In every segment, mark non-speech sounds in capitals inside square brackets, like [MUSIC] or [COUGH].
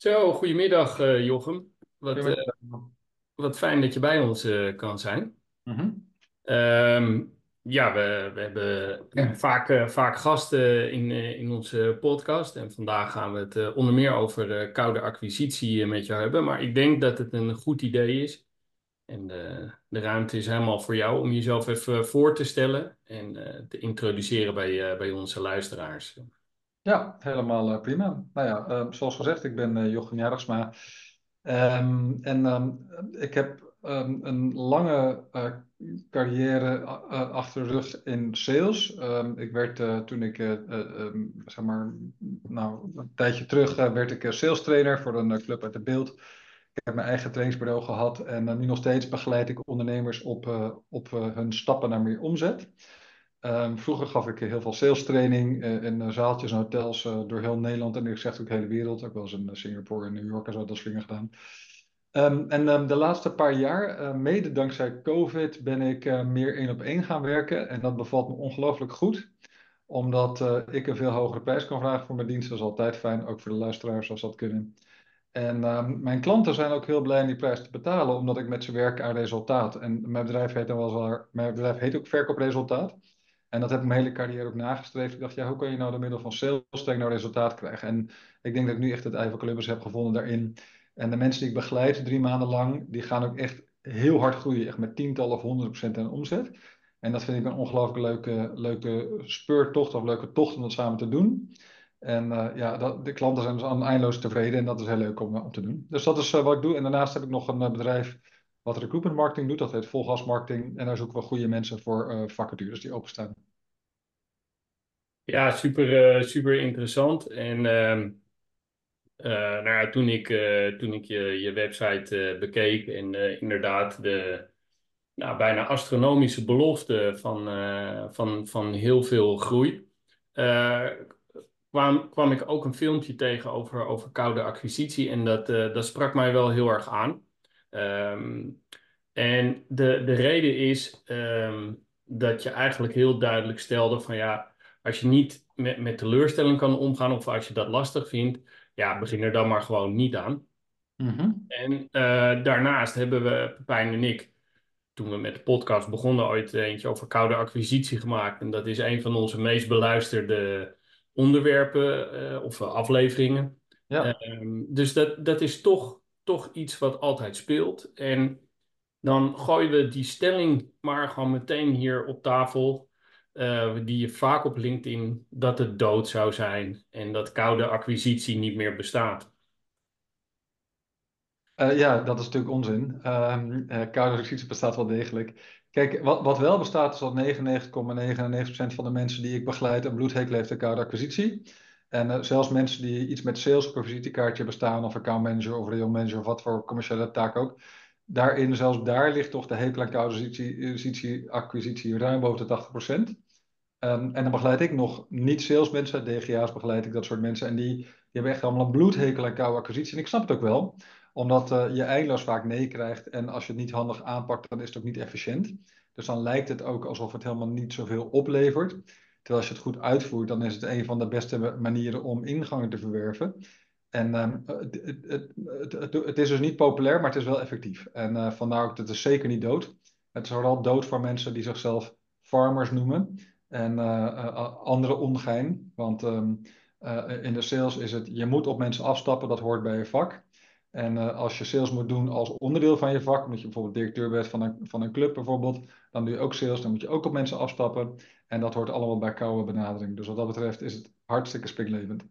Zo, goedemiddag eh, Jochem. Wat, eh, wat fijn dat je bij ons eh, kan zijn. Mhm. Ehm, ja, we, we hebben ja, vaak, vaak gasten in, in onze podcast. En vandaag gaan we het onder meer over koude acquisitie met jou hebben. Maar ik denk dat het een goed idee is. En de, de ruimte is helemaal voor jou om jezelf even voor te stellen en te introduceren bij, bij onze luisteraars. Ja, helemaal eh, prima. Nou ja, eh, zoals gezegd, ik ben eh, Jochem Jarigsma. Ehm, en ehm, ik heb ehm, een lange eh, carrière achter de rug in sales. Ehm, ik werd toen ik, ehm, zeg maar, nou, een tijdje terug werd ik sales trainer voor een club uit de beeld. Ik heb mijn eigen trainingsbureau gehad en nu nog steeds begeleid ik ondernemers op, op hun stappen naar meer omzet. Ehm, vroeger gaf ik heel veel sales training eh, in eh, zaaltjes en hotels eh, door heel Nederland en ik zeg ook de hele wereld. Ook wel eens in Singapore en New York en zo dat soort gedaan. Ehm, en ehm, de laatste paar jaar, mede dankzij COVID, ben ik meer één op één gaan werken. En dat bevalt me ongelooflijk goed, omdat ik een veel hogere prijs kan vragen voor mijn diensten. Dat is altijd fijn, ook voor de luisteraars als dat kunnen. En mijn klanten zijn ook heel blij om die prijs te betalen, omdat ik met ze werk aan resultaat. En mijn bedrijf heet dan wel mijn bedrijf heet ook Verkoopresultaat. En dat heb ik mijn hele carrière ook nagestreefd. Ik dacht, ja, hoe kan je nou door middel van sales nou resultaat krijgen? En ik denk dat ik nu echt het ei heb gevonden daarin. En de mensen die ik begeleid, drie maanden lang, die gaan ook echt heel hard groeien. Echt met tientallen of honderden procent in omzet. En dat vind ik een ongelooflijk leuke, leuke speurtocht of leuke tocht om dat samen te doen. En eh, ja, dat, de klanten zijn dus eindeloos tevreden en dat is heel leuk om, eh, om te doen. Dus dat is eh, wat ik doe. En daarnaast heb ik nog een bedrijf wat recruitment marketing doet. Dat heet Volgas Marketing. En daar zoeken we goede mensen voor eh, vacatures die openstaan. Ja, super, eh, super interessant. En ehm, eh, nou toen ik, toen ik je, je website bekeek en inderdaad de nou, bijna astronomische belofte van, van, van heel veel groei, kwam, kwam ik ook een filmpje tegen over, over koude acquisitie en dat, dat sprak mij wel heel erg aan. Ehm, en de, de reden is ehm, dat je eigenlijk heel duidelijk stelde van ja, als je niet met, met teleurstelling kan omgaan of als je dat lastig vindt, ja, begin er dan maar gewoon niet aan. Mhm. En eh, daarnaast hebben we, Pepijn en ik, toen we met de podcast begonnen, ooit eentje over koude acquisitie gemaakt. En dat is een van onze meest beluisterde onderwerpen eh, of afleveringen. Ja. Ehm, dus dat, dat is toch, toch iets wat altijd speelt. En dan gooien we die stelling maar gewoon meteen hier op tafel. eh, die je vaak op LinkedIn, dat het dood zou zijn en dat koude acquisitie niet meer bestaat. Eh, ja, dat is natuurlijk onzin. Ehm eh, koude exercitie bestaat wel degelijk. Kijk, wat, wat wel bestaat is dat 99,99% van de mensen die ik begeleid een bloedhekel heeft aan koude acquisitie. En eh, zelfs mensen die iets met sales op visitekaartje bestaan, of account manager of real manager of wat voor commerciële taak ook. Daarin, zelfs daar ligt toch de hekel aan acquisitie, acquisitie, ruim boven de 80%. Ehm, en dan begeleid ik nog niet-sales mensen, DGA's begeleid ik dat soort mensen. En die, die hebben echt allemaal een bloedhekel aan koude acquisitie. En ik snap het ook wel, omdat eh, je eindeloos vaak nee krijgt. En als je het niet handig aanpakt, dan is het ook niet efficiënt. Dus dan lijkt het ook alsof het helemaal niet zoveel oplevert. Terwijl als je het goed uitvoert, dan is het een van de beste manieren om ingangen te verwerven. En ehm, het, is dus niet populair, maar het is wel effectief. En eh, vandaar ook dat het zeker niet dood. Het is vooral dood voor mensen die zichzelf farmers noemen en eh, eh, andere ongein. Want ehm, eh, in de sales is het, je moet op mensen afstappen, dat hoort bij je vak. En eh, als je sales moet doen als onderdeel van je vak, omdat je bijvoorbeeld directeur bent van een, van een club bijvoorbeeld, dan doe je ook sales, dan moet je ook op mensen afstappen. En dat hoort allemaal bij koude benadering. Dus wat dat betreft is het hartstikke springlevend.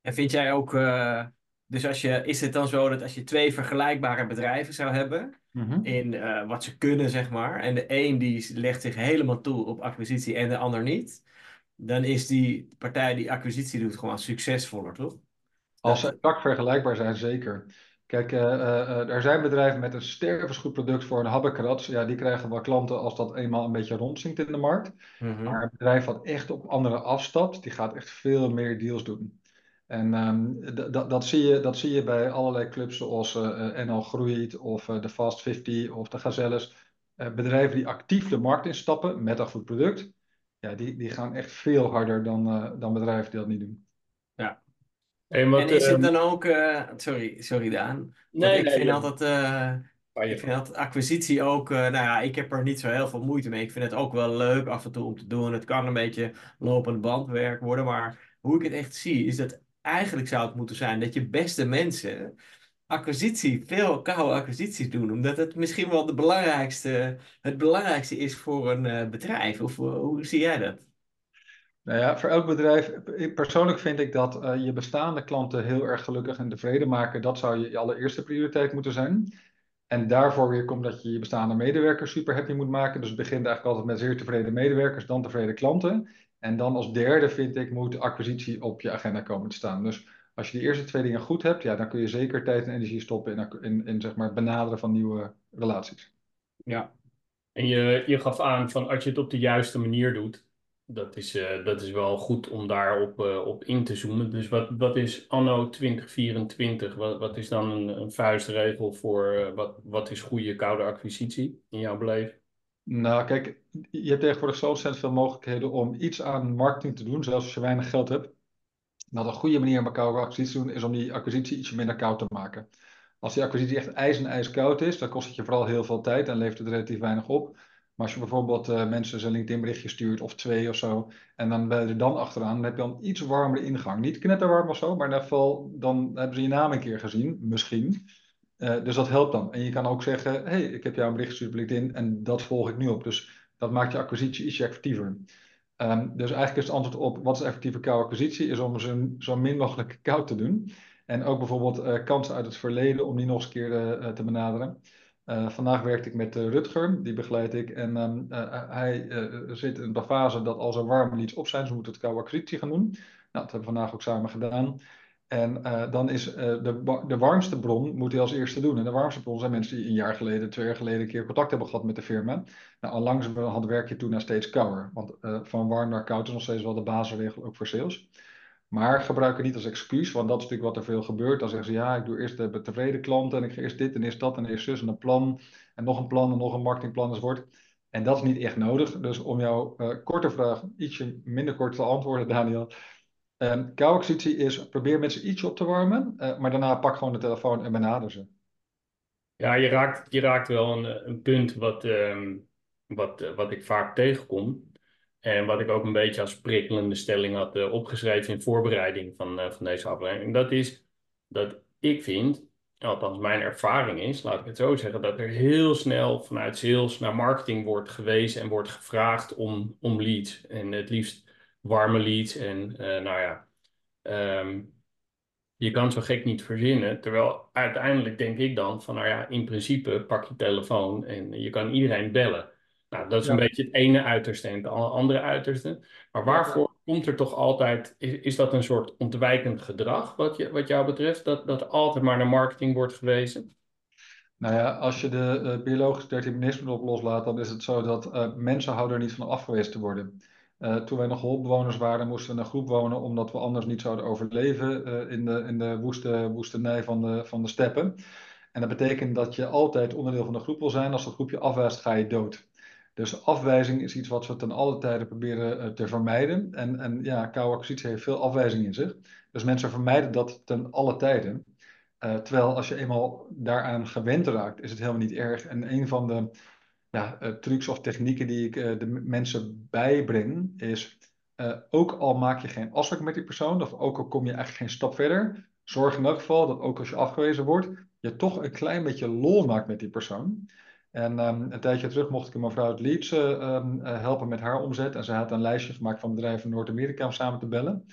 En vind jij ook, eh, dus als je, is het dan zo dat als je twee vergelijkbare bedrijven zou hebben Mhm. in eh, wat ze kunnen, zeg maar, en de een die legt zich helemaal toe op acquisitie en de ander niet, dan is die partij die acquisitie doet gewoon succesvoller, toch? Als ze exact vergelijkbaar zijn, zeker. Kijk, eh, er zijn bedrijven met een stervensgoed product voor een habbekrats. Ja, die krijgen wel klanten als dat eenmaal een beetje rondzinkt in de markt. Mhm. Maar een bedrijf wat echt op anderen afstapt, die gaat echt veel meer deals doen. En d- dat, dat zie je, dat zie je bij allerlei clubs zoals NL Groeit of de Fast 50 of de Gazelles. Bedrijven die actief de markt instappen met een goed product, ja, die, die gaan echt veel harder dan, dan bedrijven die dat niet doen. Ja. Hey, wat, En is het ehm, dan ook, eh, sorry, sorry Daan, nee, ik nee, vind ja, altijd, eh, ik vind altijd acquisitie ook, eh, nou ja, ik heb er niet zo heel veel moeite mee. Ik vind het ook wel leuk af en toe om te doen. Het kan een beetje lopend bandwerk worden, maar hoe ik het echt zie, is dat eigenlijk zou het moeten zijn dat je beste mensen acquisitie, veel koude acquisities doen, omdat het misschien wel de belangrijkste, het belangrijkste is voor een bedrijf. Of hoe zie jij dat? Nou ja, voor elk bedrijf, persoonlijk vind ik dat eh, je bestaande klanten heel erg gelukkig en tevreden maken. Dat zou je, je allereerste prioriteit moeten zijn. En daarvoor weer komt dat je je bestaande medewerkers super happy moet maken. Dus het begint eigenlijk altijd met zeer tevreden medewerkers, dan tevreden klanten. En dan als derde vind ik moet acquisitie op je agenda komen te staan. Dus als je die eerste twee dingen goed hebt, ja, dan kun je zeker tijd en energie stoppen in, in, in zeg maar, benaderen van nieuwe relaties. Ja. En je, je gaf aan van als je het op de juiste manier doet, dat is, eh, dat is wel goed om daarop eh, op in te zoomen. Dus wat, wat is anno 2024? Wat, wat is dan een, vuistregel voor eh, wat, wat is goede koude acquisitie in jouw beleving? Nou, kijk, je hebt tegenwoordig zo ontzettend veel mogelijkheden om iets aan marketing te doen, zelfs als je weinig geld hebt. Dat een goede manier om een koude acquisitie te doen, is om die acquisitie ietsje minder koud te maken. Als die acquisitie echt ijs en ijskoud is, dan kost het je vooral heel veel tijd en levert het relatief weinig op. Maar als je bijvoorbeeld eh, mensen een LinkedIn berichtje stuurt of twee of zo, en dan ben je er dan achteraan, dan heb je dan iets warmere ingang. Niet knetterwarm of zo, maar in ieder geval, dan hebben ze je naam een keer gezien, misschien. Eh, dus dat helpt dan. En je kan ook zeggen, hey, ik heb jou een bericht gestuurd op LinkedIn en dat volg ik nu op. Dus dat maakt je acquisitie ietsje effectiever. Ehm, dus eigenlijk is het antwoord op wat is effectieve koude acquisitie, is om zo, zo min mogelijk koud te doen. En ook bijvoorbeeld eh, kansen uit het verleden, om die nog eens een keer te benaderen. Eh, vandaag werkte ik met eh, Rutger, die begeleid ik. En ehm, eh, hij zit in de fase dat als er warme leads op zijn, ze moeten het koude acquisitie gaan doen. Nou, dat hebben we vandaag ook samen gedaan. En dan is de, de warmste bron, moet hij als eerste doen. En de warmste bron zijn mensen die een jaar geleden, twee jaar geleden een keer contact hebben gehad met de firma. Nou, al langzamerhand werk je toen naar steeds kouder. Want van warm naar koud is nog steeds wel de basisregel ook voor sales. Maar gebruik het niet als excuus, want dat is natuurlijk wat er veel gebeurt. Dan zeggen ze, ja, ik doe eerst de tevreden klanten en ik ga eerst dit en eerst dat en eerst zus en een plan. En nog een plan en nog een marketingplan enzovoort. En dat is niet echt nodig. Dus om jouw eh, korte vraag ietsje minder kort te antwoorden, [LAUGHS] Daniel. Um, is probeer mensen ietsje op te warmen, eh, maar daarna pak gewoon de telefoon en benader ze. Ja, je raakt, je raakt wel een, een punt wat, ehm, wat, eh, wat ik vaak tegenkom. En wat ik ook een beetje als prikkelende stelling had eh, opgeschreven in voorbereiding van, eh, van deze aflevering. Dat is dat ik vind, althans mijn ervaring is, laat ik het zo zeggen, dat er heel snel vanuit sales naar marketing wordt gewezen en wordt gevraagd om, om leads. En het liefst warme leads. En eh, nou ja, ehm, je kan zo gek niet verzinnen. Terwijl uiteindelijk denk ik dan van, nou ja, in principe pak je telefoon en je kan iedereen bellen. Nou, dat is een Ja. beetje het ene uiterste en het andere uiterste. Maar waarvoor komt er toch altijd, is, is dat een soort ontwijkend gedrag wat, je, wat jou betreft? Dat, dat altijd maar naar marketing wordt gewezen? Nou ja, als je de uh, biologische determinisme erop loslaat, dan is het zo dat uh, mensen houden er niet van afgewezen te worden. Uh, toen wij nog hulpbewoners waren, moesten we in een groep wonen omdat we anders niet zouden overleven in de, in de woeste, woestenij van de, van de steppen. En dat betekent dat je altijd onderdeel van de groep wil zijn. Als dat groepje afwijst, ga je dood. Dus afwijzing is iets wat we ten alle tijden proberen te vermijden. En, en ja, koude acquisitie heeft veel afwijzing in zich. Dus mensen vermijden dat ten alle tijden. Uh, terwijl als je eenmaal daaraan gewend raakt, is het helemaal niet erg. En een van de ja, uh, trucs of technieken die ik de mensen bijbreng, is ook al maak je geen afspraak met die persoon, of ook al kom je eigenlijk geen stap verder, zorg in elk geval dat ook als je afgewezen wordt, je toch een klein beetje lol maakt met die persoon. En um, een tijdje terug mocht ik een mevrouw uit Leeds um, helpen met haar omzet. En zij had een lijstje gemaakt van bedrijven in Noord-Amerika om samen te bellen.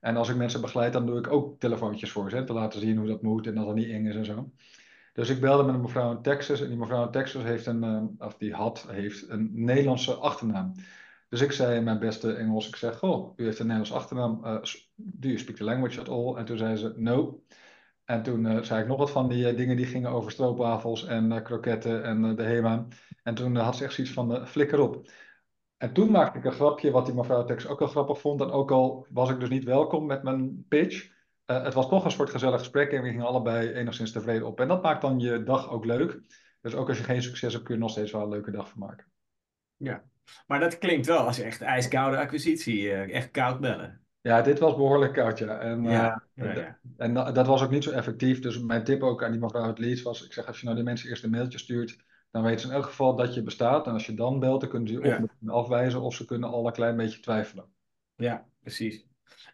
En als ik mensen begeleid, dan doe ik ook telefoontjes voor ze. Te laten zien hoe dat moet en dat het niet eng is en zo. Dus ik belde met een mevrouw in Texas. En die mevrouw in Texas heeft een, of die had, heeft een Nederlandse achternaam. Dus ik zei in mijn beste Engels, ik zeg, goh, u heeft een Nederlandse achternaam. Uh, do you speak the language at all? En toen zei ze, no. En toen uh, zei ik nog wat van die uh, dingen die gingen over stroopwafels en uh, kroketten en de HEMA. En toen had ze echt zoiets van, flikker op. En toen maakte ik een grapje, wat die mevrouw Tex ook wel grappig vond. En ook al was ik dus niet welkom met mijn pitch, het was toch een soort gezellig gesprek en we gingen allebei enigszins tevreden op. En dat maakt dan je dag ook leuk. Dus ook als je geen succes hebt, kun je nog steeds wel een leuke dag van maken. Ja, maar dat klinkt wel als echt ijskoude acquisitie, echt koud bellen. Ja, dit was behoorlijk koud, ja. En, Ja, eh, ja, d- ja. en da- dat was ook niet zo effectief. Dus mijn tip ook aan die mevrouw uit Leeds was: ik zeg, als je nou die mensen eerst een mailtje stuurt, dan weten ze in elk geval dat je bestaat. En als je dan belt, dan kunnen ze je of afwijzen of ze kunnen al een klein beetje twijfelen. Ja, precies.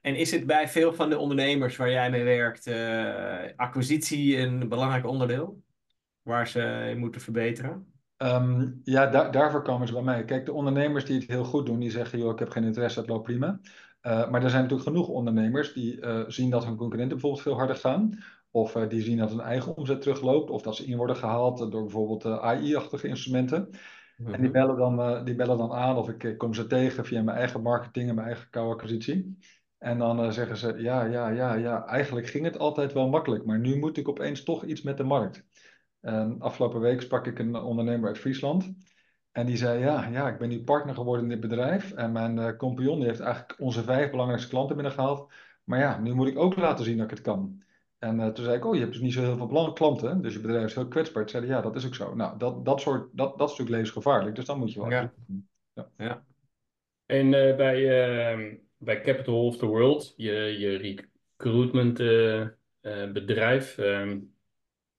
En is het bij veel van de ondernemers waar jij mee werkt, eh, acquisitie een belangrijk onderdeel? Waar ze in moeten verbeteren? Ehm, ja, daar, daarvoor komen ze bij mij. Kijk, de ondernemers die het heel goed doen, die zeggen, joh, ik heb geen interesse, het loopt prima. Eh, maar er zijn natuurlijk genoeg ondernemers die eh, zien dat hun concurrenten bijvoorbeeld veel harder gaan. Of eh, die zien dat hun eigen omzet terugloopt. Of dat ze in worden gehaald door bijvoorbeeld AI-achtige instrumenten. En die Mhm. bellen dan, die bellen dan aan of ik kom ze tegen via mijn eigen marketing en mijn eigen co-acquisitie. En dan zeggen ze, ja, ja, ja, ja, eigenlijk ging het altijd wel makkelijk, maar nu moet ik opeens toch iets met de markt. En afgelopen week sprak ik een ondernemer uit Friesland. En die zei, ja, ja, ik ben nu partner geworden in dit bedrijf. En mijn eh, compagnon die heeft eigenlijk onze vijf belangrijkste klanten binnengehaald. Maar ja, nu moet ik ook laten zien dat ik het kan. En eh, toen zei ik, oh, je hebt dus niet zo heel veel belang- klanten, dus je bedrijf is heel kwetsbaar. Toen zeiden, ja, dat is ook zo. Nou, dat, dat soort, dat, dat is natuurlijk levensgevaarlijk, dus dan moet je wel Ja. Ja. En eh, bij, ehm, bij Capital of the World, je, je recruitment bedrijf, ehm,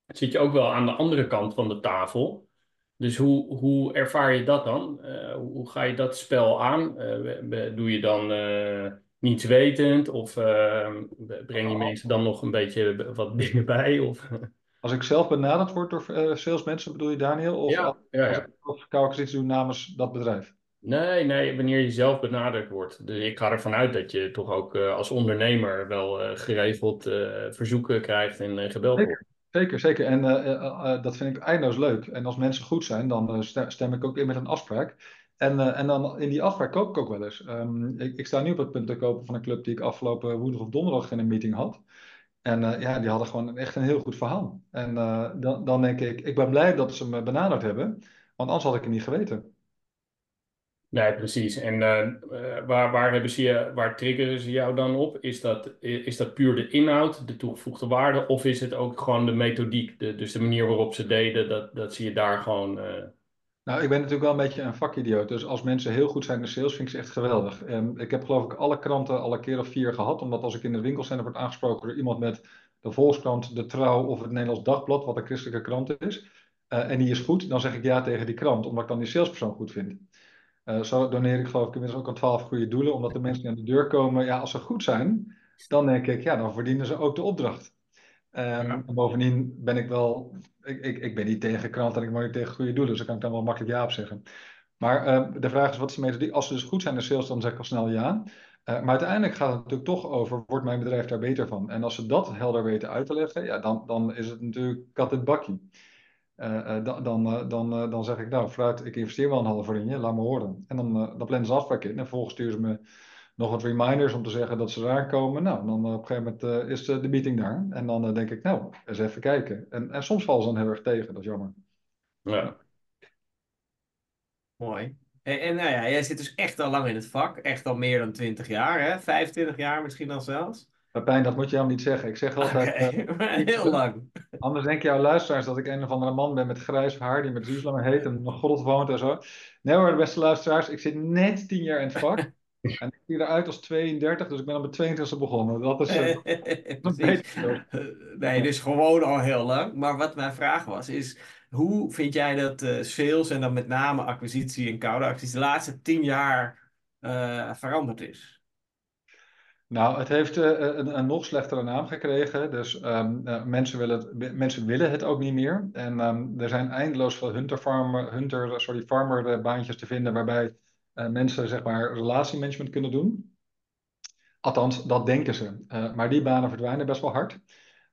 zit je ook wel aan de andere kant van de tafel. Dus hoe, hoe ervaar je dat dan? Eh, hoe ga je dat spel aan? Eh, doe je dan eh, niets wetend of breng je mensen dan nog een beetje wat [LAUGHS] dingen bij? Of... Als ik zelf benaderd word door salesmensen, bedoel je Daniel? Of Ja, als ja. ik of co-acquisitie doe namens dat bedrijf? Nee, nee, wanneer je zelf benaderd wordt. Dus ik ga ervan uit dat je toch ook als ondernemer wel geregeld verzoeken krijgt en gebeld wordt. Zeker, zeker. En eh, eh, eh, dat vind ik eindeloos leuk. En als mensen goed zijn, dan stem, ik ook in met een afspraak. En, en dan in die afspraak koop ik ook wel eens. Ehm, ik, ik sta nu op het punt te kopen van een club die ik afgelopen woensdag of donderdag in een meeting had. En ja, die hadden gewoon echt een heel goed verhaal. En dan, dan denk ik, ik ben blij dat ze me benaderd hebben, want anders had ik het niet geweten. Nee, precies. En eh, eh, waar, waar hebben ze je, waar triggeren ze jou dan op? Is dat, is dat puur de inhoud, de toegevoegde waarde, of is het ook gewoon de methodiek, de, dus de manier waarop ze deden, dat, dat ze je daar gewoon. eh, Nou, ik ben natuurlijk wel een beetje een vakidioot. Dus als mensen heel goed zijn in sales, vind ik ze echt geweldig. En ik heb geloof ik alle kranten al een keer of vier gehad. Omdat als ik in het winkelcentrum word aangesproken door iemand met de Volkskrant, de Trouw of het Nederlands Dagblad, wat een christelijke krant is. eh, en die is goed, dan zeg ik ja tegen die krant, omdat ik dan die salespersoon goed vind. Eh, zo doneer ik geloof ik inmiddels ook aan twaalf goede doelen, omdat de mensen die aan de deur komen, ja, als ze goed zijn, dan denk ik, ja, dan verdienen ze ook de opdracht. Ja. en bovendien ben ik wel, ik, ik, ik ben niet tegen kranten en ik ben niet tegen goede doelen, dus daar kan ik dan wel makkelijk ja op zeggen. Maar eh, de vraag is, wat is de methodiek? Als ze dus goed zijn in sales, dan zeg ik al snel ja. Eh, maar uiteindelijk gaat het natuurlijk toch over, wordt mijn bedrijf daar beter van? En als ze dat helder weten uit te leggen, ja, dan, dan is het natuurlijk kat in het bakkie. Eh, eh, dan, dan, eh, dan, eh, dan zeg ik, nou, vooruit, ik investeer wel een half uur in je, laat me horen. En dan, eh, dan plannen ze afspraak in. En vervolgens sturen ze me nog wat reminders om te zeggen dat ze eraan komen. Nou, dan op een gegeven moment eh, is de, de meeting daar. En dan denk ik, nou, eens even kijken. En, en soms vallen ze dan heel erg tegen, dat is jammer. ja. Mooi. En, en nou ja, jij zit dus echt al lang in het vak. Echt al meer dan 20 jaar, hè? 25 jaar misschien dan zelfs. Pepijn, dat moet je helemaal niet zeggen. Ik zeg [LAUGHS] altijd, Oké, eh, [LAUGHS] heel lang. anders denken jouw luisteraars dat ik een of andere man ben met grijs haar die met Zuslanger heet en nog God woont en zo. Nee hoor, beste luisteraars, ik zit net 10 jaar in het vak. [LAUGHS] En ik zie eruit als 32, dus ik ben op mijn 22e begonnen. Dat is eh, een Precies. beetje Nee, dus gewoon al heel lang. Maar wat mijn vraag was, is hoe vind jij dat eh, sales en dan met name acquisitie en koude acties de laatste tien jaar veranderd is? Nou, het heeft eh, een, een nog slechtere naam gekregen. Dus ehm, eh, mensen, willen het, mensen willen het ook niet meer. En ehm, er zijn eindeloos veel hunter farmer, hunter, sorry, farmer eh, baantjes te vinden waarbij eh, mensen zeg maar relatiemanagement kunnen doen. Althans, dat denken ze. Eh, maar die banen verdwijnen best wel hard.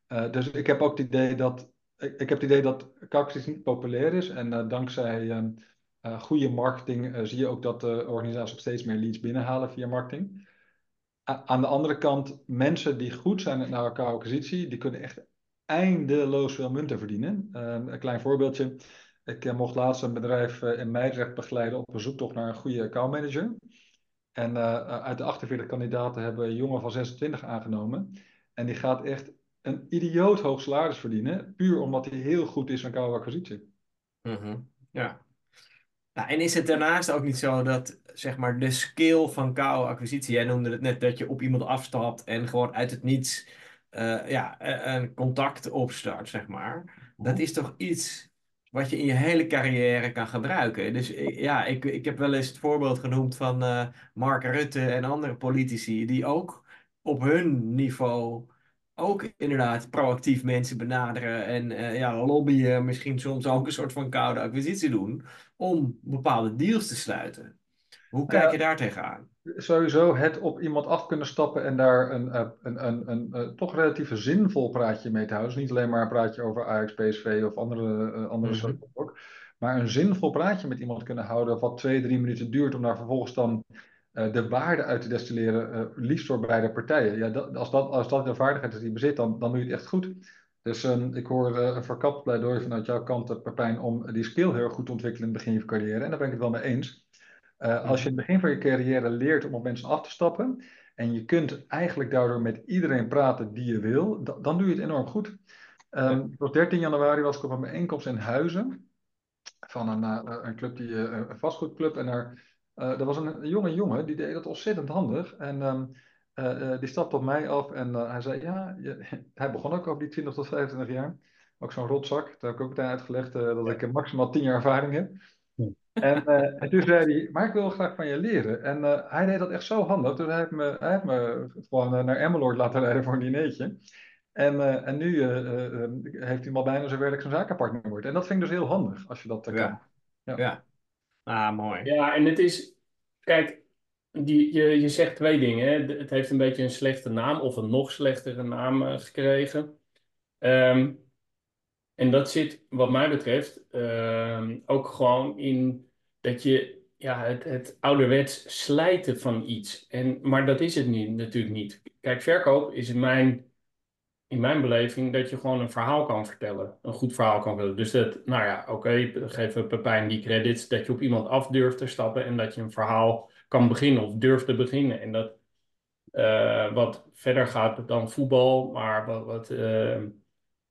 Eh, dus ik heb ook het idee dat ik, heb het idee dat cactus niet populair is. En eh, dankzij ehm, eh, goede marketing eh, zie je ook dat de organisaties ook steeds meer leads binnenhalen via marketing. Aan de andere kant, mensen die goed zijn in elkaar acquisitie, die kunnen echt eindeloos veel munten verdienen. Ehm, een klein voorbeeldje. Ik eh, mocht laatst een bedrijf eh, in Meidrecht begeleiden op een zoektocht naar een goede accountmanager. En eh, uit de 48 kandidaten hebben we een jongen van 26 aangenomen. En die gaat echt een idioot hoog salaris verdienen, puur omdat hij heel goed is in koude acquisitie. Mhm. Ja. Nou, en is het daarnaast ook niet zo dat zeg maar, de skill van koude acquisitie, jij noemde het net dat je op iemand afstapt en gewoon uit het niets eh, ja, eh, een contact opstart, zeg maar. Dat is toch iets wat je in je hele carrière kan gebruiken. Dus ja, ik, ik heb wel eens het voorbeeld genoemd van uh, Mark Rutte en andere politici die ook op hun niveau ook inderdaad proactief mensen benaderen en uh, ja, lobbyen, misschien soms ook een soort van koude acquisitie doen om bepaalde deals te sluiten. Hoe kijk je daar tegenaan? Sowieso het op iemand af kunnen stappen en daar een, een, een, een, een, een toch relatief zinvol praatje mee te houden. Dus niet alleen maar een praatje over Ajax, PSV of andere, uh, andere mm -hmm. Maar een zinvol praatje met iemand kunnen houden wat twee, drie minuten duurt om daar vervolgens dan uh, de waarde uit te destilleren, uh, liefst voor beide partijen. Ja, dat, als, dat, als dat de vaardigheid is die je bezit, dan, dan doe je het echt goed. Dus um, ik hoor uh, een verkapt pleidooi vanuit jouw kant, Pepijn, om die skill heel goed te ontwikkelen in het begin van je carrière. En daar ben ik het wel mee eens. Als je in het begin van je carrière leert om op mensen af te stappen en je kunt eigenlijk daardoor met iedereen praten die je wil, dan doe je het enorm goed. Um, op 13 januari was ik op een bijeenkomst in Huizen van een, een club, die, een vastgoedclub. En daar, er was een, jonge jongen die deed dat ontzettend handig. En um, die stapte op mij af en hij zei, ja, je, [LAUGHS] hij begon ook over die 20 tot 25 jaar. Ook zo'n rotzak. Daar heb ik ook meteen uitgelegd dat ik maximaal 10 jaar ervaring heb. En, uh, en, toen zei hij, maar ik wil graag van je leren. En uh, hij deed dat echt zo handig. Dus hij heeft me, hij heeft me gewoon uh, naar Emmeloord laten rijden voor een dinertje. En, en nu heeft hij al bijna zover dat ik zijn zakenpartner wordt. En dat vind ik dus heel handig, als je dat kan. Ja. ja. ja. Ah, mooi. Ja, en het is... Kijk, die, je, je zegt twee dingen. Hè? Het heeft een beetje een slechte naam of een nog slechtere naam gekregen. Um, en dat zit, wat mij betreft, uh, ook gewoon in dat je ja, het, het ouderwets slijten van iets. En, maar dat is het niet, natuurlijk niet. Kijk, verkoop is mijn, in mijn beleving dat je gewoon een verhaal kan vertellen. Een goed verhaal kan vertellen. Dus dat, nou ja, oké, okay, geef Pepijn die credits. Dat je op iemand af durft te stappen en dat je een verhaal kan beginnen of durft te beginnen. En dat uh, wat verder gaat dan voetbal, maar wat. uh,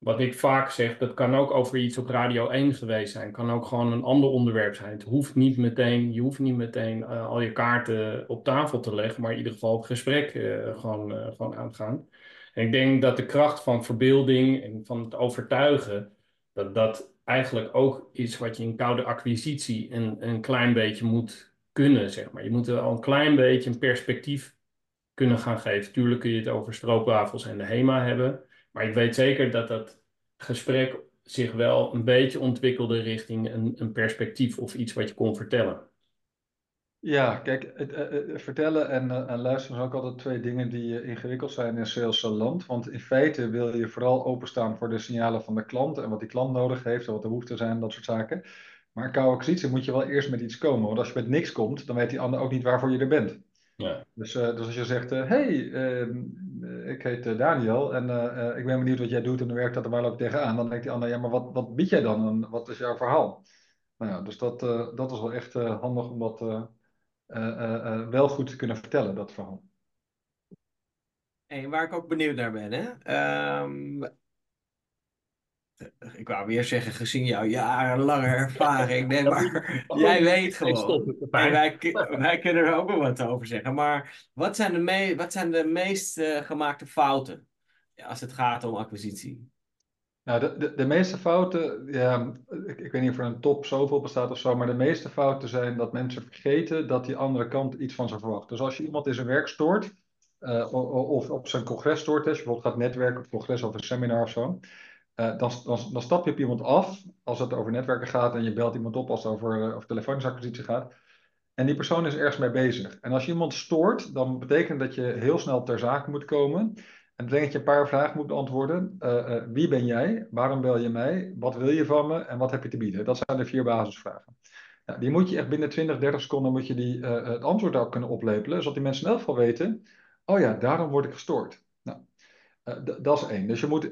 wat ik vaak zeg, dat kan ook over iets op Radio 1 geweest zijn. Kan ook gewoon een ander onderwerp zijn. Het hoeft niet meteen, je hoeft niet meteen uh, al je kaarten op tafel te leggen, maar in ieder geval het gesprek uh, gewoon, uh, gewoon aangaan. En ik denk dat de kracht van verbeelding en van het overtuigen, dat dat eigenlijk ook is wat je in koude acquisitie een, een klein beetje moet kunnen, zeg maar. Je moet er al een klein beetje een perspectief kunnen gaan geven. Tuurlijk kun je het over stroopwafels en de HEMA hebben. Maar ik weet zeker dat dat gesprek zich wel een beetje ontwikkelde richting een, een perspectief of iets wat je kon vertellen. Ja, kijk, het, uh, vertellen en, uh, en luisteren zijn ook altijd twee dingen die ingewikkeld zijn in sales land. Want in feite wil je vooral openstaan voor de signalen van de klant en wat die klant nodig heeft en wat de behoeften zijn, dat soort zaken. Maar in koude acquisitie moet je wel eerst met iets komen. Want als je met niks komt, dan weet die ander ook niet waarvoor je er bent. Ja. Dus, uh, dus als je zegt, hé, hey, ehm, ik heet Daniel en uh, ik ben benieuwd wat jij doet en dan werkt dat er waar loop je tegenaan. Dan denkt die ander, ja, maar wat, wat bied jij dan en wat is jouw verhaal? Nou ja, dus dat, uh, dat is wel echt handig om dat wel goed te kunnen vertellen, dat verhaal. En waar ik ook benieuwd naar ben, hè? Um, ik wou weer zeggen, gezien jouw jarenlange [LAUGHS] ervaring. Nee, maar [LAUGHS] jij weet gewoon. En wij, wij kunnen er ook wel wat over zeggen. Maar wat zijn de, me wat zijn de meest uh, gemaakte fouten als het gaat om acquisitie? Nou, de, de, de meeste fouten, ja, ik, ik, weet niet of er een top zoveel bestaat of zo, maar de meeste fouten zijn dat mensen vergeten dat die andere kant iets van ze verwacht. Dus als je iemand in zijn werk stoort, uh, of op zijn congres stoort, als je bijvoorbeeld gaat netwerken op congres of een seminar of zo, uh, dan, dan, dan, stap je op iemand af als het over netwerken gaat en je belt iemand op als het over, uh, gaat. En die persoon is ergens mee bezig. En als je iemand stoort, dan betekent dat je heel snel ter zake moet komen. En betekent dat je een paar vragen moet beantwoorden. Uh, wie ben jij? Waarom bel je mij? Wat wil je van me? En wat heb je te bieden? Dat zijn de vier basisvragen. Nou, die moet je echt binnen 20, 30 seconden moet je die, het antwoord ook kunnen oplepelen. Zodat die mensen in elk geval weten, oh ja, daarom word ik gestoord. Uh, dat is één. Dus je moet,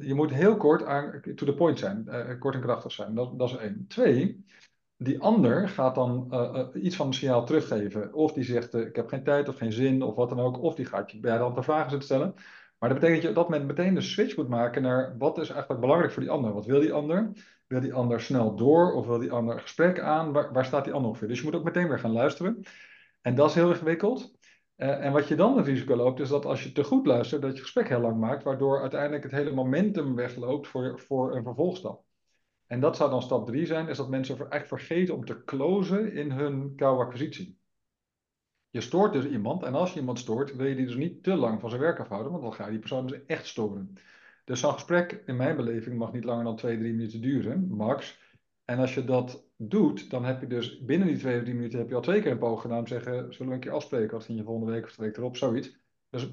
je moet heel kort aan, to the point zijn, uh, kort en krachtig zijn. Dat, dat is één. Twee, die ander gaat dan iets van een signaal teruggeven. Of die zegt, ik heb geen tijd of geen zin of wat dan ook. Of die gaat je bij de vragen zitten stellen. Maar dat betekent dat je dat meteen de switch moet maken naar wat is eigenlijk belangrijk voor die ander. Wat wil die ander? Wil die ander snel door of wil die ander gesprek aan? Waar, waar staat die ander voor? Dus je moet ook meteen weer gaan luisteren. En dat is heel ingewikkeld. Uh, en wat je dan het risico loopt, is dat als je te goed luistert, dat je gesprek heel lang maakt, waardoor uiteindelijk het hele momentum wegloopt voor, voor een vervolgstap. En dat zou dan stap drie zijn, is dat mensen eigenlijk vergeten om te closen in hun koude acquisitie. Je stoort dus iemand en als je iemand stoort, wil je die dus niet te lang van zijn werk afhouden, want dan ga je die persoon dus echt storen. Dus zo'n gesprek, in mijn beleving, mag niet langer dan twee, drie minuten duren, max. En als je dat doet, dan heb je dus binnen die twee of drie minuten heb je al twee keer een poog gedaan. Zeggen, zullen we een keer afspreken? Wat vind je volgende week of de week erop? Zoiets. Dus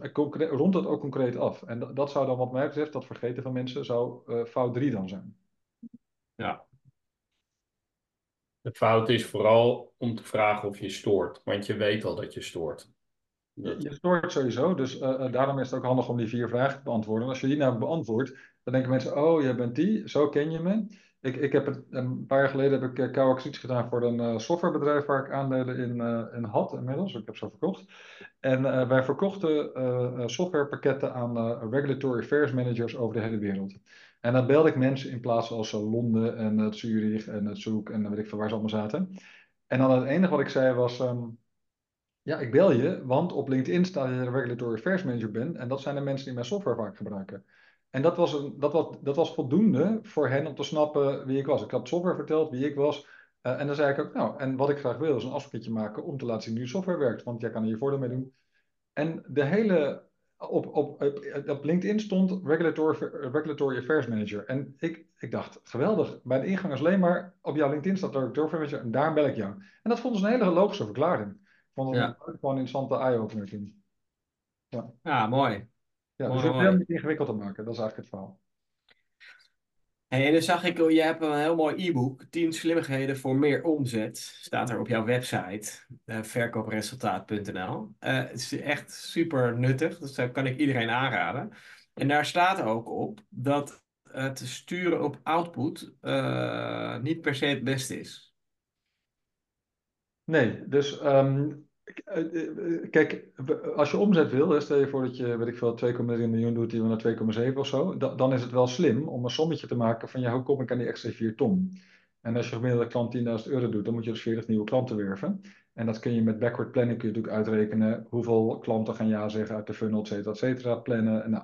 rond dat ook concreet af. En dat, dat zou dan wat mij betreft, dat vergeten van mensen, zou uh, fout drie dan zijn. Ja. De fout is vooral om te vragen of je stoort, want je weet al dat je stoort. Je, je stoort sowieso, dus uh, daarom is het ook handig om die vier vragen te beantwoorden. Als je die nou beantwoordt, dan denken mensen, oh, jij bent die, zo ken je me. Ik, ik heb het, een paar jaar geleden heb ik uh, koude gedaan voor een uh, softwarebedrijf waar ik aandelen in, uh, in had inmiddels. Ik heb ze verkocht. En wij verkochten softwarepakketten aan regulatory affairs managers over de hele wereld. En dan belde ik mensen in plaats als Londen en Zurich en Zoek en weet ik veel waar ze allemaal zaten. En dan het enige wat ik zei was, um, ja, ik bel je, want op LinkedIn staat dat je een regulatory affairs manager bent. En dat zijn de mensen die mijn software vaak gebruiken. En dat was, een, dat, was, dat was voldoende voor hen om te snappen wie ik was. Ik had software verteld, wie ik was. Uh, en dan zei ik ook, nou, en wat ik graag wil is een afspraakje maken om te laten zien hoe software werkt. Want jij kan er je voordeel mee doen. En de hele, op, op, op, LinkedIn stond regulatory, regulatory Affairs Manager. En ik, ik dacht, geweldig. Bij de ingang is alleen maar, op jouw LinkedIn staat Regulatory Affairs Manager en daar bel ik jou. En dat vonden ze een hele logische verklaring. Ik vond het ja. een, gewoon een interessante eye-opener toen. Ja. ja, mooi. Ja, dus het heel niet ingewikkeld te maken, dat is eigenlijk het verhaal. En dan zag ik, oh, je hebt een heel mooi e-book, 10 slimmigheden voor meer omzet. Staat er op jouw website, uh, verkoopresultaat.nl. Uh, het is echt super nuttig, dus dat kan ik iedereen aanraden. En daar staat ook op dat het sturen op output uh, niet per se het beste is. Nee, dus um, eh, eh, kijk, als je omzet wil, stel je voor dat je, weet ik veel, 2,3 miljoen doet die we naar 2,7 of zo, dan is het wel slim om een sommetje te maken van ja, hoe kom ik aan die extra 4 ton? En als je gemiddelde klant 10.000 euro doet, dan moet je dus 40 nieuwe klanten werven. En dat kun je met backward planning kun je natuurlijk uitrekenen hoeveel klanten gaan ja zeggen uit de funnel, et cetera, et cetera, plannen. Nou,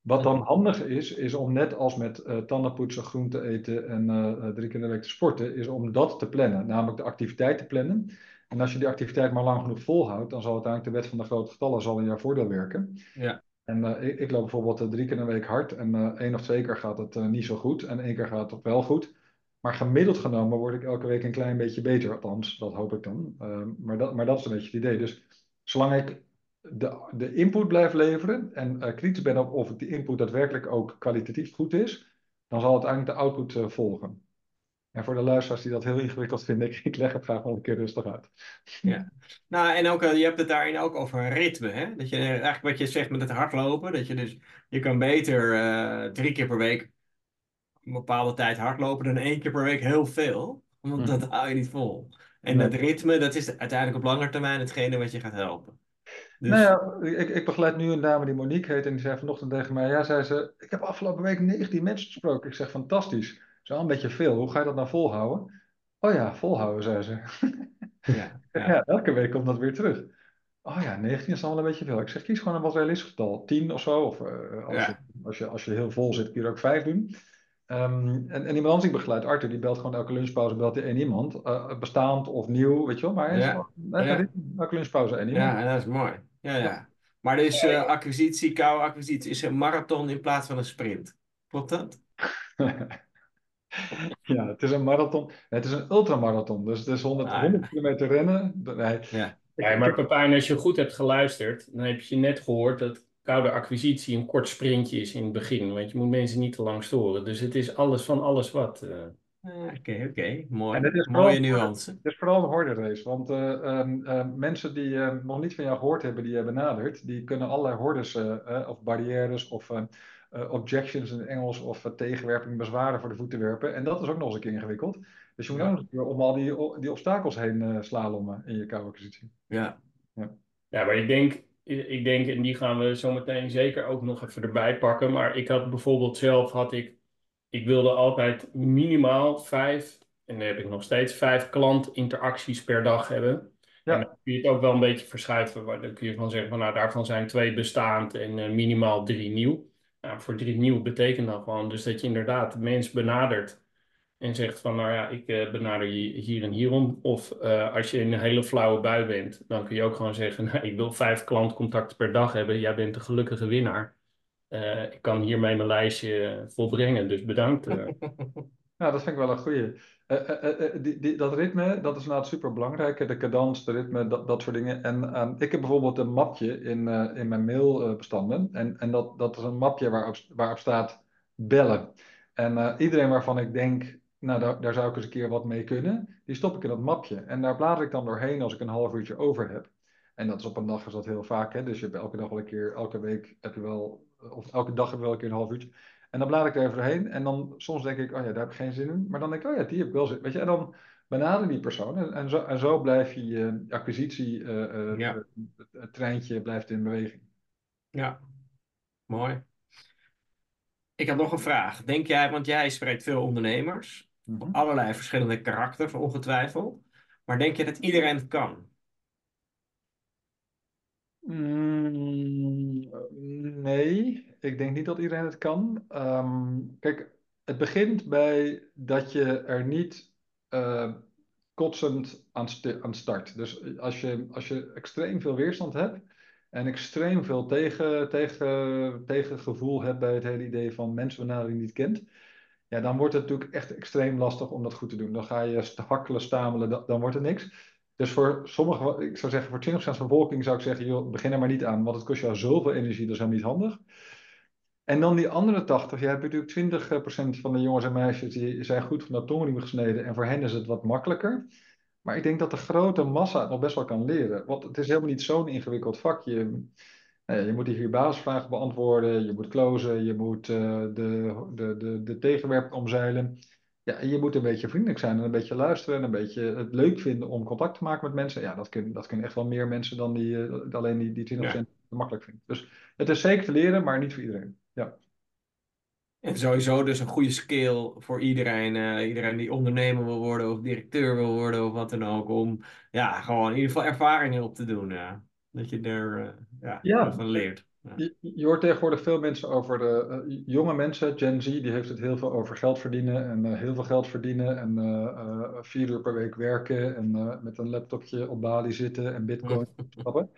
wat dan handig is, is om net als met uh, tandenpoetsen, groente eten en uh, drie keer in de week te sporten, is om dat te plannen. Namelijk de activiteit te plannen. En als je die activiteit maar lang genoeg volhoudt, dan zal uiteindelijk de wet van de grote getallen zal in jouw voordeel werken. Ja. En uh, ik, ik, loop bijvoorbeeld uh, drie keer in de week hard en uh, één of twee keer gaat het niet zo goed en één keer gaat het wel goed. Maar gemiddeld genomen word ik elke week een klein beetje beter, althans, dat hoop ik dan. Ehm, maar, dat, maar dat is een beetje het idee. Dus zolang ik de, de input blijf leveren en kritisch ben op of die input daadwerkelijk ook kwalitatief goed is, dan zal uiteindelijk de output volgen. En voor de luisteraars die dat heel ingewikkeld vinden, [LAUGHS] ik, ik leg het graag wel een keer rustig uit. Ja, nou en ook, eh, je hebt het daarin ook over ritme. Hè? Dat je eigenlijk wat je zegt met het hardlopen, dat je dus, je kan beter uh, drie keer per week een bepaalde tijd hardlopen dan één keer per week heel veel. Want mm. dat hou je niet vol. En nee. dat ritme, dat is uiteindelijk op lange termijn hetgene wat je gaat helpen. Dus... Nou ja, ik, ik begeleid nu een dame die Monique heet en die zei vanochtend tegen mij, ja, zei ze, ik heb afgelopen week 19 mensen gesproken. Ik zeg, fantastisch is wel een beetje veel. Hoe ga je dat nou volhouden? Oh ja, volhouden, zei ze. Ja, [LAUGHS] ja. ja, elke week komt dat weer terug. Oh ja, 19 is dan wel een beetje veel. Ik zeg, kies gewoon een wat realistisch getal. 10 of zo. Of uh, als, ja. je, als, je, als je heel vol zit, kun je er ook 5 doen. Um, en, en iemand die begeleid, Arthur, die belt gewoon elke lunchpauze, belt één iemand. Uh, bestaand of nieuw, weet je wel. Maar is ja. gewoon, ja. elke lunchpauze één iemand. Ja, en dat is mooi. Ja, ja. Maar dus uh, acquisitie, koude acquisitie, is een marathon in plaats van een sprint. Klopt dat? [LAUGHS] [LAUGHS] Ja, het is een marathon. Het is een ultramarathon. Dus het is 100, ah, 100 kilometer rennen. Nee. Ja. ja, maar Pepijn, als je goed hebt geluisterd, dan heb je net gehoord dat koude acquisitie een kort sprintje is in het begin. Want je moet mensen niet te lang storen. Dus het is alles van alles wat. Uh... Oké, oké. Okay. Mooi. En is Mooie nuance. Het is vooral een horde race. Want uh, um, uh, mensen die nog niet van jou gehoord hebben, die je benadert, die kunnen allerlei hordes of barrières of uh, objections in het Engels of uh, tegenwerping, bezwaren voor de voeten werpen. En dat is ook nog eens een keer ingewikkeld. Dus je moet ja. ook nog om al die, die obstakels heen uh, slalommen in je koude acquisitie. Ja. ja. Ja, maar ik denk, ik denk, en die gaan we zo meteen zeker ook nog even erbij pakken. Maar ik had bijvoorbeeld zelf, had ik, ik wilde altijd minimaal vijf, en dan heb ik nog steeds vijf klantinteracties per dag hebben. Ja. En dan kun je het ook wel een beetje verschuiven. Dan kun je van zeggen, van, nou daarvan zijn twee bestaand en uh, minimaal drie nieuw. Nou, voor drie nieuw betekent dat gewoon dus dat je inderdaad de mens benadert en zegt van, nou ja, ik uh, benader je hier en hierom. Of uh, als je in een hele flauwe bui bent, dan kun je ook gewoon zeggen, [LAUGHS] nou, ik wil vijf klantcontacten per dag hebben. Jij bent de gelukkige winnaar. Uh, ik kan hiermee mijn lijstje volbrengen, dus bedankt. Ja, [LAUGHS] dat vind ik wel een goeie. Die, die, dat ritme, dat is inderdaad super belangrijk. De cadans, de ritme, dat, dat soort dingen. En ehm, ik heb bijvoorbeeld een mapje in, in mijn mailbestanden. en en dat, dat is een mapje waarop, waarop staat bellen. En iedereen waarvan ik denk, nou, daar, daar, zou ik eens een keer wat mee kunnen. Die stop ik in dat mapje. En daar blader ik dan doorheen als ik een half uurtje over heb. En dat is op een dag is dat heel vaak. Hè? Dus je hebt elke dag wel een keer, elke week heb je wel, of elke dag heb je wel een keer een half uurtje. En dan blader ik er even doorheen. En dan soms denk ik, oh ja, daar heb ik geen zin in. Maar dan denk ik, oh ja, die heb ik wel zin Weet je, en dan benader die persoon. En, en, zo, en zo blijf je je acquisitie, uh, uh, ja. het, het treintje blijft in beweging. Ja, mooi. Ik heb nog een vraag. Denk jij, want jij spreekt veel ondernemers. Mhm. Allerlei verschillende karakters, ongetwijfeld. Maar denk je dat iedereen het kan? Mm, nee, ik denk niet dat iedereen het kan. Ehm, kijk, het begint bij dat je er niet uh, kotsend aan, aan start. Dus als je, als je extreem veel weerstand hebt en extreem veel tegen, tegen, tegengevoel hebt bij het hele idee van mensenbenadering niet kent, ja, dan wordt het natuurlijk echt extreem lastig om dat goed te doen. Dan ga je hakkelen, stamelen, dan, wordt het niks. Dus voor sommige, ik zou zeggen, voor 20% van bevolking zou ik zeggen, begin er maar niet aan, want het kost jou zoveel energie, dat is helemaal niet handig. En dan die andere 80, je hebt natuurlijk 20% van de jongens en meisjes die zijn goed van de tongriem gesneden en voor hen is het wat makkelijker. Maar ik denk dat de grote massa het nog best wel kan leren. Want het is helemaal niet zo'n ingewikkeld vakje. Nou je moet die vier basisvragen beantwoorden, je moet closen, je moet uh, de, de, de, de tegenwerp omzeilen. Ja, je moet een beetje vriendelijk zijn en een beetje luisteren en een beetje het leuk vinden om contact te maken met mensen. Ja, dat kunnen dat kunnen echt wel meer mensen dan die, uh, alleen die, die 20% ja. makkelijk vindt. Dus het is zeker te leren, maar niet voor iedereen. Ja. En sowieso dus een goede skill voor iedereen. Uh, iedereen die ondernemer wil worden of directeur wil worden of wat dan ook. Om ja, gewoon in ieder geval ervaringen op te doen. Ja. Dat je er uh, ja, ja. van leert. Je, je, hoort tegenwoordig veel mensen over de uh, jonge mensen, Gen Z, die heeft het heel veel over geld verdienen en uh, heel veel geld verdienen en uh, vier uur per week werken en met een laptopje op Bali zitten en bitcoin [LAUGHS] stappen.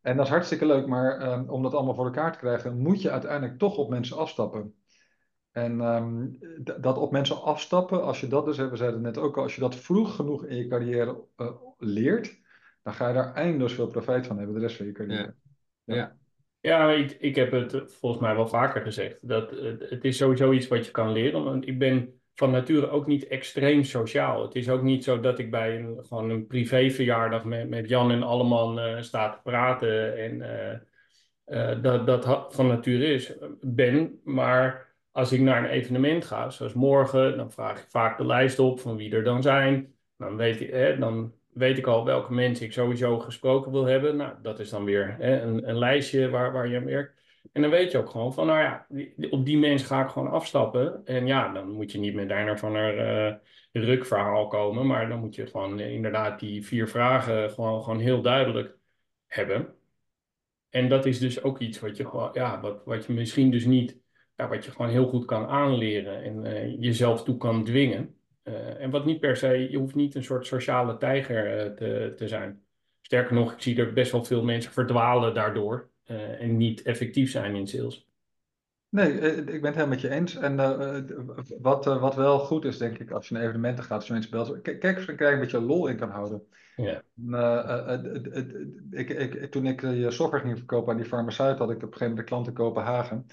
En dat is hartstikke leuk, maar um, om dat allemaal voor elkaar te krijgen, moet je uiteindelijk toch op mensen afstappen. En um, dat op mensen afstappen, als je dat dus, we zeiden het net ook al, als je dat vroeg genoeg in je carrière leert, dan ga je daar eindeloos veel profijt van hebben de rest van je carrière. Ja, ja. Ja ik, ik heb het volgens mij wel vaker gezegd. Dat, het is sowieso iets wat je kan leren. Want ik ben van nature ook niet extreem sociaal. Het is ook niet zo dat ik bij een, gewoon een privéverjaardag met, met Jan en Alleman uh, sta te praten. En uh, uh, dat dat van nature is, ben. Maar als ik naar een evenement ga, zoals morgen, dan vraag ik vaak de lijst op van wie er dan zijn. Dan weet ik, hè, dan weet ik al welke mensen ik sowieso gesproken wil hebben. Nou, dat is dan weer hè, een, een, lijstje waar, waar je aan werkt. En dan weet je ook gewoon van, nou ja, op die mensen ga ik gewoon afstappen. En ja, dan moet je niet met een van een uh, rukverhaal komen. Maar dan moet je gewoon inderdaad die vier vragen gewoon, gewoon heel duidelijk hebben. En dat is dus ook iets wat je, gewoon, ja, wat, wat je misschien dus niet, ja, wat je gewoon heel goed kan aanleren en uh, jezelf toe kan dwingen. Uh, en wat niet per se, je hoeft niet een soort sociale tijger uh, te, te zijn. Sterker nog, ik zie er best wel veel mensen verdwalen daardoor uh, en niet effectief zijn in sales. Nee, ik ben het helemaal met je eens. En wat, wat wel goed is, denk ik, als je naar evenementen gaat, als je mensen belt, kijk er een beetje lol in kan houden. Ja. ik, ik, toen ik je software ging verkopen aan die farmaceut, had ik op een gegeven moment de klant in Kopenhagen.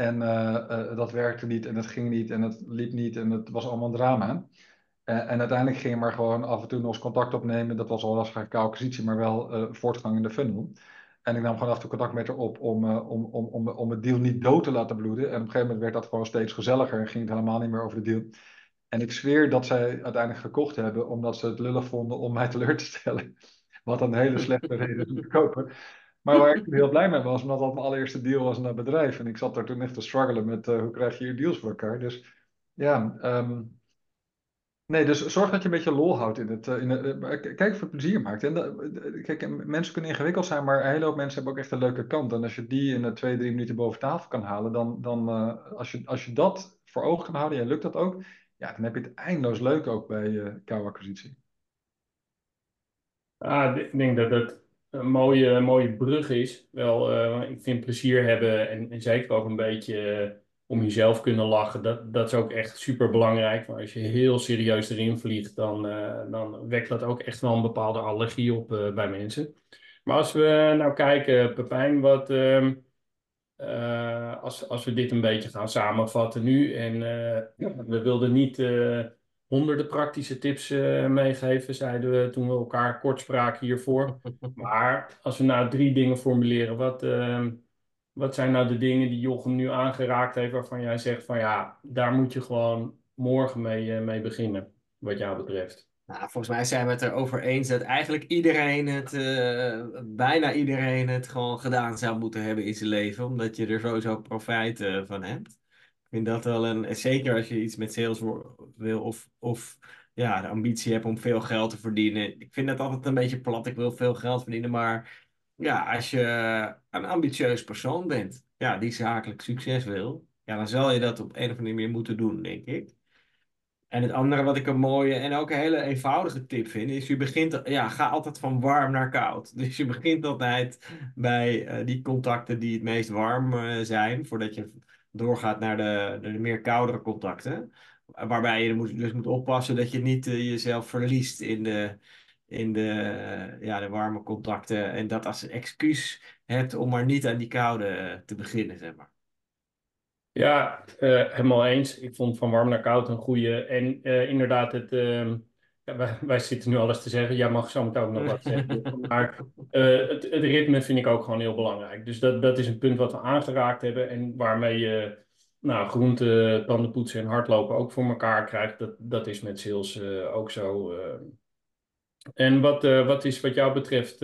En uh, uh, dat werkte niet en het ging niet en het liep niet en het was allemaal een drama. En uiteindelijk ging maar gewoon af en toe nog eens contact opnemen. Dat was al een acquisitie, maar wel voortgang in de funnel. En ik nam gewoon af en toe contact met haar op om, om, om, om, om het deal niet dood te laten bloeden. En op een gegeven moment werd dat gewoon steeds gezelliger en ging het helemaal niet meer over de deal. En ik zweer dat zij uiteindelijk gekocht hebben omdat ze het lullig vonden om mij [LAUGHS] teleur te stellen. Wat een hele slechte reden om te kopen. Maar waar ik heel blij mee was, omdat dat mijn allereerste deal was naar bedrijf. En ik zat daar toen echt te struggelen met uh, hoe krijg je hier deals voor elkaar. Dus ja, um, Nee, dus zorg dat je een beetje lol houdt in het. In het kijk of het plezier maakt. En kijk, mensen kunnen ingewikkeld zijn, maar een hele hoop mensen hebben ook echt een leuke kant. En als je die in twee, drie minuten boven tafel kan halen, dan, dan als, je, als je dat voor ogen kan houden, en lukt dat ook, ja, dan heb je het eindeloos leuk ook bij uh, acquisitie. Ah, ik denk dat het een mooie, mooie brug is. Wel, uh, ik vind plezier hebben en, en zeker ook een beetje uh, om jezelf kunnen lachen. Dat, dat is ook echt super belangrijk. Maar als je heel serieus erin vliegt, dan, dan wekt dat ook echt wel een bepaalde allergie op bij mensen. Maar als we nou kijken, Pepijn, wat. Ehm, als, als we dit een beetje gaan samenvatten nu. En we wilden niet honderden praktische tips meegeven, zeiden we toen we elkaar kort spraken hiervoor. [LAUGHS] Maar als we nou drie dingen formuleren, wat, ehm, wat zijn nou de dingen die Jochem nu aangeraakt heeft, waarvan jij zegt van ja, daar moet je gewoon morgen mee, mee beginnen, wat jou betreft? Nou, volgens mij zijn we het erover eens dat eigenlijk iedereen het, uh, bijna iedereen het gewoon gedaan zou moeten hebben in zijn leven, omdat je er sowieso profijt van hebt. Ik vind dat wel een, zeker als je iets met sales wil of, of ja, de ambitie hebt om veel geld te verdienen. Ik vind dat altijd een beetje plat, ik wil veel geld verdienen, maar ja, als je een ambitieus persoon bent, ja, die zakelijk succes wil, ja, dan zal je dat op een of andere manier moeten doen, denk ik. En het andere wat ik een mooie en ook een hele eenvoudige tip vind, is je begint, ja, ga altijd van warm naar koud. [LAUGHS] Dus je begint altijd bij uh, die contacten die het meest warm uh, zijn, voordat je doorgaat naar de, de, meer koudere contacten. Waarbij je dus moet oppassen dat je niet uh, jezelf verliest in de, in de, ja, de warme contacten. En dat als excuus hebt om maar niet aan die koude te beginnen, zeg maar. Ja, helemaal eens. Ik vond van warm naar koud een goede. En inderdaad, het, uh, ja, wij, wij, zitten nu alles te zeggen. Jij mag zo meteen ook nog wat zeggen. [LAUGHS] Maar uh, het, het, ritme vind ik ook gewoon heel belangrijk. Dus dat, dat is een punt wat we aangeraakt hebben. En waarmee je nou, groente, tandenpoetsen en hardlopen ook voor elkaar krijgt. Dat, dat is met sales ook zo. En wat, wat is wat jou betreft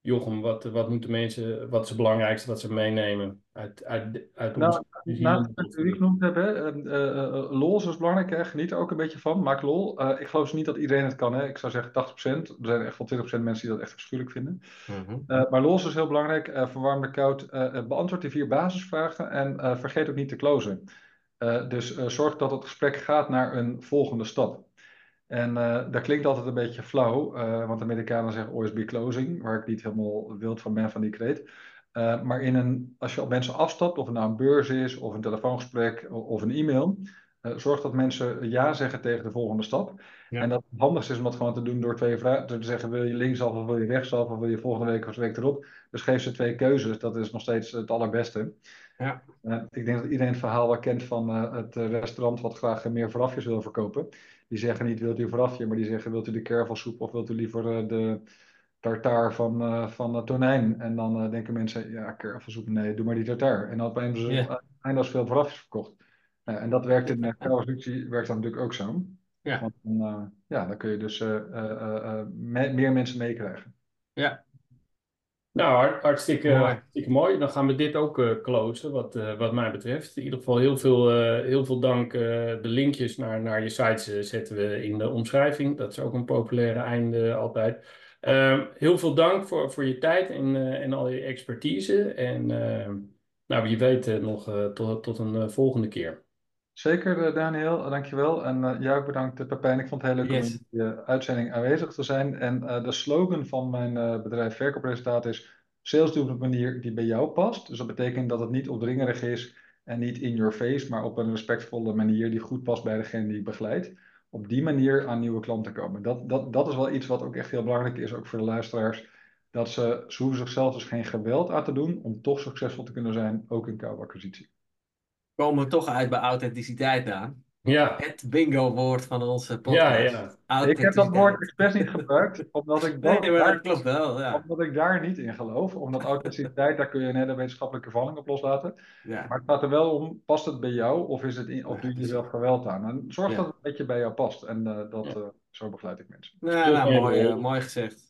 Jochem, wat, wat moeten mensen, wat is het belangrijkste wat ze meenemen uit, uit, uit nou, Naast het die genoemd hebben, uh, uh, lol is belangrijk, hè? geniet er ook een beetje van, maak lol. Uh, ik geloof niet dat iedereen het kan, hè? ik zou zeggen 80%, er zijn echt wel 20% mensen die dat echt afschuwelijk vinden. Mm -hmm. maar lol is heel belangrijk, verwarm de koud, beantwoord die vier basisvragen en vergeet ook niet te closen. dus zorg dat het gesprek gaat naar een volgende stap. En uh, dat klinkt altijd een beetje flauw, uh, want de Amerikanen zeggen be closing, waar ik niet helemaal wild van ben van die kreet. Uh, maar in een, als je op mensen afstapt, of het nou een beurs is, of een telefoongesprek, of een e-mail, zorg dat mensen ja zeggen tegen de volgende stap. Ja. En dat het handigste is om dat gewoon te doen door twee vragen, te zeggen wil je linksaf of wil je rechtsaf, of wil je volgende week of de week erop. Dus geef ze twee keuzes, dat is nog steeds het allerbeste. Ja. ik denk dat iedereen het verhaal wel kent van het restaurant wat graag meer voorafjes wil verkopen. Die zeggen niet wilt u voorafje, maar die zeggen wilt u de kervelsoep of wilt u liever uh, de tartaar van, uh, van uh, tonijn. En dan uh, denken mensen, ja kervelsoep, nee, doe maar die tartaar. En dan hebben ze yeah. eindeloos veel voorafjes verkocht. en dat werkt in de werkt dan natuurlijk ook zo. Ja. Want dan, ja, dan kun je dus me meer mensen meekrijgen. Ja, nou, hartstikke mooi. hartstikke mooi. Dan gaan we dit ook uh, closen, wat, uh, wat mij betreft. In ieder geval heel veel, uh, heel veel dank. de linkjes naar, naar je sites zetten we in de omschrijving. Dat is ook een populaire einde altijd. Ehm, heel veel dank voor, voor je tijd en, en al je expertise. En ehm, nou, wie weet nog tot, tot een volgende keer. Zeker, Daniel, dankjewel. En uh, jou ook bedankt, Pepijn. Ik vond het heel leuk yes. om in je uitzending aanwezig te zijn. En uh, de slogan van mijn bedrijf Verkoopresultaat is... Sales doen op een manier die bij jou past. Dus dat betekent dat het niet opdringerig is en niet in your face... maar op een respectvolle manier die goed past bij degene die ik begeleid. Op die manier aan nieuwe klanten komen. Dat, dat, dat is wel iets wat ook echt heel belangrijk is, ook voor de luisteraars. Dat ze, ze hoeven zichzelf dus geen geweld aan te doen... om toch succesvol te kunnen zijn, ook in koude acquisitie komen we toch uit bij authenticiteit aan. Ja. Het bingo-woord van onze podcast. Ja, ja. Ik heb dat woord expres niet gebruikt, omdat ik, [LAUGHS] dat, nee, daar, klopt wel, ja. omdat ik daar niet in geloof. Omdat authenticiteit, daar kun je een hele wetenschappelijke valling op loslaten. Ja. Maar het gaat er wel om, past het bij jou of, is het in, of doe je jezelf geweld aan? En zorg dat het een beetje bij jou past. En uh, dat, uh, zo begeleid ik mensen. Ja, nou, mooi, uh, mooi gezegd.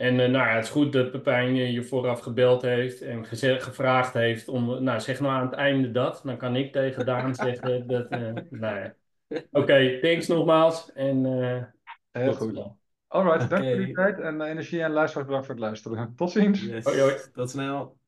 En nou ja, het is goed dat Pepijn je vooraf gebeld heeft en gevraagd heeft om, nou zeg nou aan het einde dat. Dan kan ik tegen Daan [LAUGHS] zeggen dat, nou ja. Oké, thanks nogmaals en Heel goed. Alright, dank voor uw tijd en energie en luisteraars bedankt voor het luisteren. [LAUGHS] Tot ziens. Yes. Hoi, hoi. Tot snel.